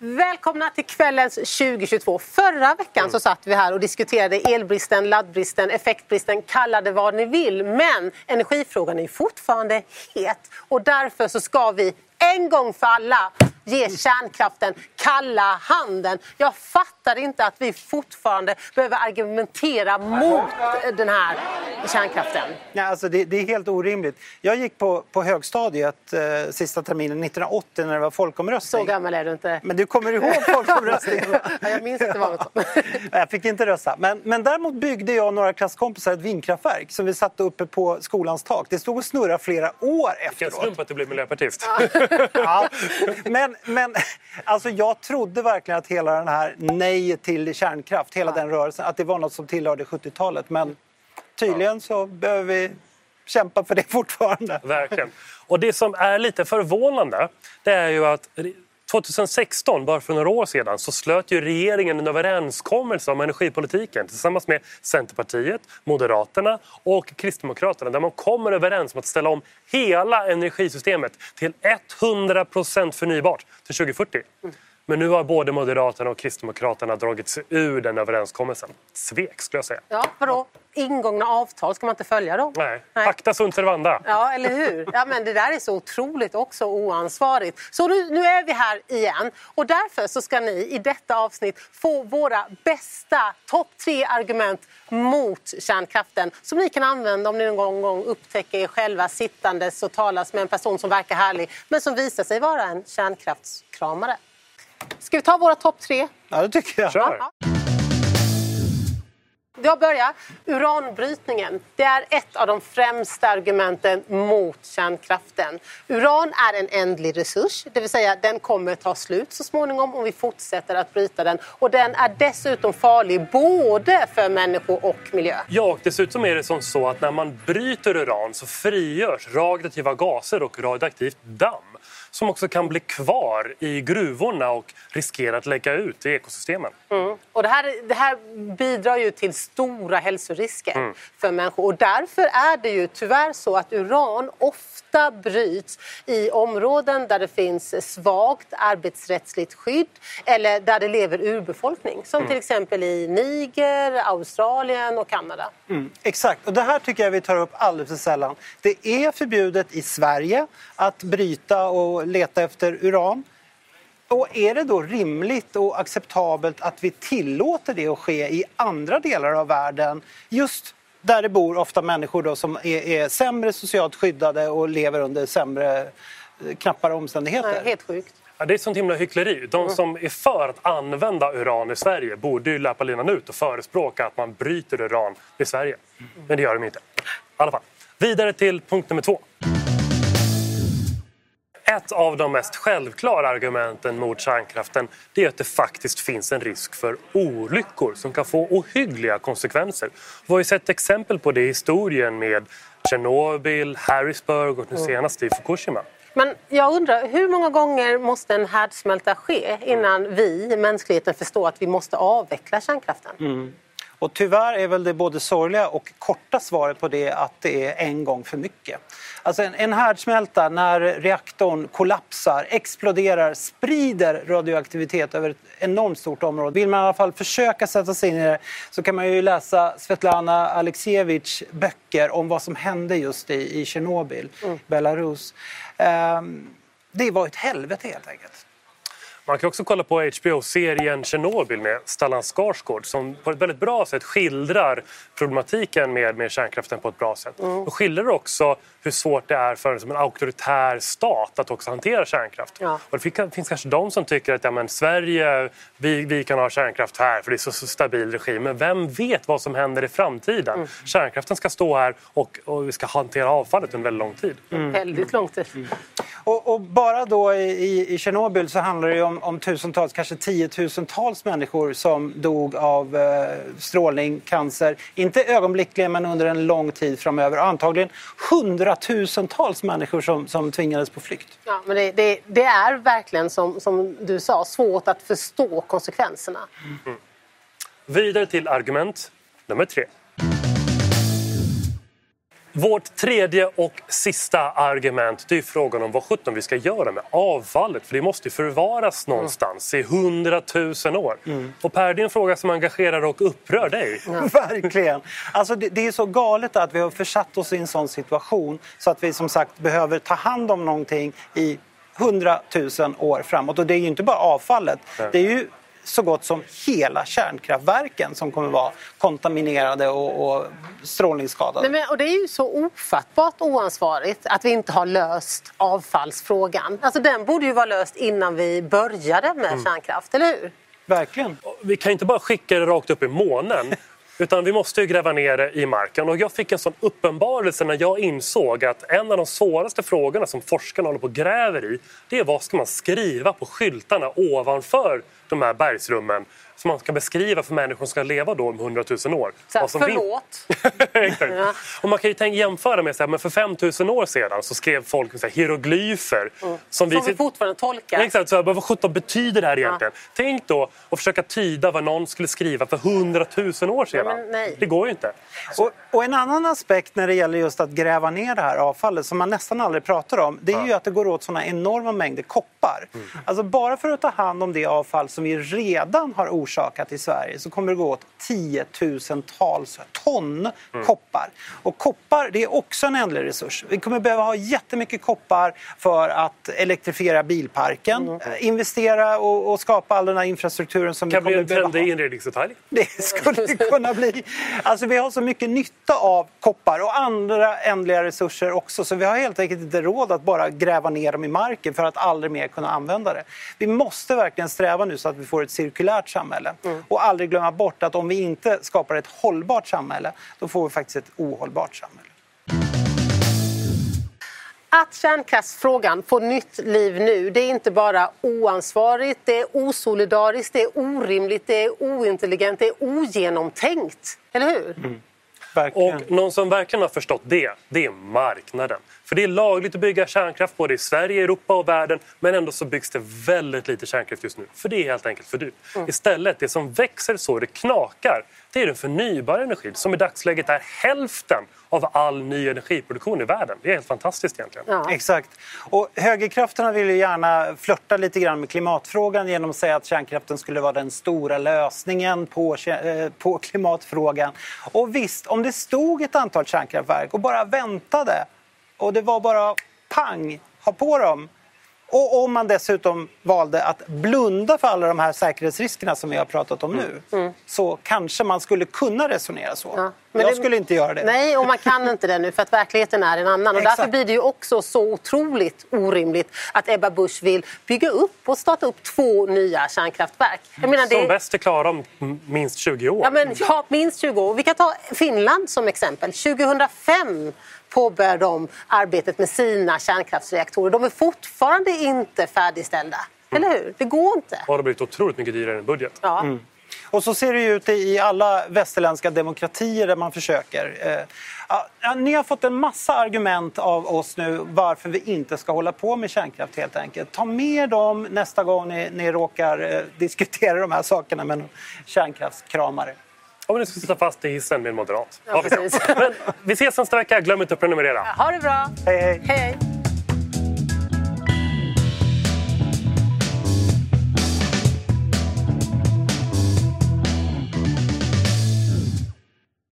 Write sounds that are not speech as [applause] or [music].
Välkomna till kvällens 2022. Förra veckan så satt vi här och diskuterade elbristen, laddbristen, effektbristen, kalla det vad ni vill. Men energifrågan är fortfarande het och därför så ska vi en gång för alla ge kärnkraften kalla handen. Jag fattar inte att vi fortfarande behöver argumentera mot den här kärnkraften. Ja, alltså det, det är helt orimligt. Jag gick på, på högstadiet eh, sista terminen 1980 när det var folkomröstning. Så gammal är du inte. Men du kommer ihåg [laughs] folkomröstningen? ja, jag minns det var något sånt. [laughs] jag fick inte rösta. Men, men däremot byggde jag och några klasskompisar ett vindkraftverk som vi satte uppe på skolans tak. Det stod och snurrade flera år efteråt. Vilken slump att du blev miljöpartist. ja, [laughs] men, men [laughs] alltså jag trodde verkligen att hela den här nej till kärnkraft, hela den rörelsen, att det var något som tillhörde 70-talet. Men tydligen så behöver vi kämpa för det [laughs] fortfarande. Verkligen. Och det som är lite förvånande det är ju att 2016, bara för några år sedan, så slöt ju regeringen en överenskommelse om energipolitiken tillsammans med Centerpartiet, Moderaterna och Kristdemokraterna där man kommer överens om att ställa om hela energisystemet till 100% förnybart till 2040. Men nu har både Moderaterna och Kristdemokraterna dragit sig ur den överenskommelsen. Svek skulle jag säga. Ja, vadå? Ingångna avtal, ska man inte följa dem? Nej, pacta sunt servanda. Ja, eller hur? Ja, men det där är så otroligt också oansvarigt. Så nu, nu är vi här igen och därför så ska ni i detta avsnitt få våra bästa topp tre argument mot kärnkraften som ni kan använda om ni någon gång upptäcker er själva sittandes och talas med en person som verkar härlig men som visar sig vara en kärnkraftskramare. Ska vi ta våra topp tre? Ja, det tycker jag. Kör. Ja. Jag börjar. Uranbrytningen. Det är ett av de främsta argumenten mot kärnkraften. Uran är en ändlig resurs, det vill säga den kommer ta slut så småningom om vi fortsätter att bryta den. Och den är dessutom farlig både för människor och miljö. Ja, och dessutom är det som så att när man bryter uran så frigörs radioaktiva gaser och radioaktivt damm som också kan bli kvar i gruvorna och riskera att läcka ut i ekosystemen. Mm. Och det, här, det här bidrar ju till stora hälsorisker mm. för människor. Och därför är det ju tyvärr så att uran ofta bryts i områden där det finns svagt arbetsrättsligt skydd eller där det lever urbefolkning. Som mm. till exempel i Niger, Australien och Kanada. Mm, exakt, och det här tycker jag vi tar upp alldeles för sällan. Det är förbjudet i Sverige att bryta och leta efter uran. Och är det då rimligt och acceptabelt att vi tillåter det att ske i andra delar av världen just där det bor ofta människor då som är, är sämre socialt skyddade och lever under sämre, eh, knappare omständigheter? Nej, helt sjukt. Ja, det är sånt himla hyckleri. De mm. som är för att använda uran i Sverige borde ju löpa linan ut och förespråka att man bryter uran i Sverige. Men det gör de inte. I alla fall. Vidare till punkt nummer två. Ett av de mest självklara argumenten mot kärnkraften det är att det faktiskt finns en risk för olyckor som kan få ohyggliga konsekvenser. Vi har ju sett exempel på det i historien med Tjernobyl, Harrisburg och nu senast i Fukushima. Men jag undrar, hur många gånger måste en härdsmälta ske innan vi, mänskligheten, förstår att vi måste avveckla kärnkraften? Mm. Och tyvärr är väl det både sorgliga och korta svaret på det att det är en gång för mycket. Alltså en, en härdsmälta när reaktorn kollapsar, exploderar, sprider radioaktivitet över ett enormt stort område. Vill man i alla fall försöka sätta sig in i det så kan man ju läsa Svetlana Aleksijevitj böcker om vad som hände just i, i Tjernobyl, mm. Belarus. Um, det var ett helvete helt enkelt. Man kan också kolla på HBO-serien Tjernobyl med Stellan Skarsgård som på ett väldigt bra sätt skildrar problematiken med, med kärnkraften på ett bra sätt. Mm. Och skildrar också hur svårt det är för som en auktoritär stat att också hantera kärnkraft. Ja. Och det finns kanske de som tycker att ja, men Sverige, vi, vi kan ha kärnkraft här för det är så, så stabil regim. Men vem vet vad som händer i framtiden? Mm. Kärnkraften ska stå här och, och vi ska hantera avfallet under väldigt lång tid. Mm. Väldigt lång tid. Och, och, bara då i, i Tjernobyl så handlar det om, om tusentals, kanske tiotusentals människor som dog av eh, strålning, cancer. Inte ögonblickligen men under en lång tid framöver. Antagligen hundratusentals människor som, som tvingades på flykt. Ja, men det, det, det är verkligen som, som du sa svårt att förstå konsekvenserna. Mm. Vidare till argument nummer tre. Vårt tredje och sista argument det är frågan om vad sjutton vi ska göra med avfallet. För det måste ju förvaras någonstans i hundratusen år. Mm. Och Per, det är en fråga som engagerar och upprör dig. [laughs] Verkligen. Alltså det, det är så galet att vi har försatt oss i en sån situation så att vi som sagt behöver ta hand om någonting i hundratusen år framåt. Och det är ju inte bara avfallet. Det är ju så gott som hela kärnkraftverken som kommer vara kontaminerade och, och strålningsskadade. Nej, men, och det är ju så ofattbart oansvarigt att vi inte har löst avfallsfrågan. Alltså, den borde ju vara löst innan vi började med Mm. kärnkraft, eller hur? Verkligen. Vi kan inte bara skicka det rakt upp i månen. [laughs] Utan vi måste ju gräva ner det i marken. Och jag fick en sån uppenbarelse när jag insåg att en av de svåraste frågorna som forskarna håller på och gräver i det är vad ska man skriva på skyltarna ovanför de här bergsrummen som man ska beskriva för människor som ska leva då om 100 000 år. Så här, Vad som förlåt. [laughs] Ja. Och man kan ju tänka, jämföra med så här, men för 5000 år sedan så skrev folk så här, hieroglyfer. Som Som vi fortfarande tolkar. Exakt, så här, vad sjutton betyder det här egentligen? Tänk då att försöka tyda vad någon skulle skriva för 100 000 år sedan. men nej. Det går ju inte. Och, och en annan aspekt när det gäller just att gräva ner det här avfallet som man nästan aldrig pratar om det är ju att det går åt såna enorma mängder koppar. Alltså bara för att ta hand om det avfall som vi redan har orsakat i Sverige så kommer det gå åt tiotusentals ton koppar. Och koppar det är också en ändlig resurs. Vi kommer behöva ha jättemycket koppar för att elektrifiera bilparken, eh, investera och, och skapa all den här infrastrukturen som kan vi bli kommer en behöva ha. trendig inredningsdetalj. [laughs] Det skulle det kunna bli. Alltså vi har så mycket nytta av koppar och andra ändliga resurser också så vi har helt enkelt inte råd att bara gräva ner dem i marken för att aldrig mer kunna använda det. Vi måste verkligen sträva nu så att vi får ett cirkulärt samhälle och aldrig glömma bort att om vi inte skapar ett hållbart samhälle då får vi faktiskt ett ohållbart samhälle. Att kärnkraftsfrågan får nytt liv nu, det är inte bara oansvarigt, det är osolidariskt, det är orimligt, det är ointelligent, det är ogenomtänkt. Eller hur? Verkligen. Och någon som verkligen har förstått det, det är marknaden. För det är lagligt att bygga kärnkraft både i Sverige, Europa och världen men ändå så byggs det väldigt lite kärnkraft just nu. För det är helt enkelt för dyrt. Istället, det som växer så det knakar, det är den förnybara energin som i dagsläget är hälften av all ny energiproduktion i världen. Det är helt fantastiskt egentligen. Ja. Exakt. Och högerkrafterna vill ju gärna flörta lite grann med klimatfrågan genom att säga att kärnkraften skulle vara den stora lösningen på, eh, på klimatfrågan. Och visst, om det stod ett antal kärnkraftverk och bara väntade och det var bara pang, ha på dem. Och om man dessutom valde att blunda för alla de här säkerhetsriskerna som vi har pratat om nu så kanske man skulle kunna resonera så. Ja, men Jag det- skulle inte göra det. Nej, och man kan inte det nu för att verkligheten är en annan. Och Exakt. därför blir det ju också så otroligt orimligt att Ebba Busch vill bygga upp och starta upp två nya kärnkraftverk. Jag menar, Som det... bäst är klara om mm, minst 20 år. Ja, men, ja, minst 20 år. Vi kan ta Finland som exempel. 2005 påbörjade de arbetet med sina kärnkraftsreaktorer. De är fortfarande inte färdigställda. Eller hur? Det går inte. Och det har blivit otroligt mycket dyrare än budget. Ja. Och så ser det ut i alla västerländska demokratier där man försöker. Eh, ja, ni har fått en massa argument av oss nu varför vi inte ska hålla på med kärnkraft helt enkelt. Ta med dem nästa gång ni, ni råkar eh, diskutera de här sakerna med någon kärnkraftskramare. Om ni ska sitta fast i hissen med en moderat. Ja, vi, ses nästa vecka. Glöm inte att prenumerera. Ha det bra. Hej hej! Hej.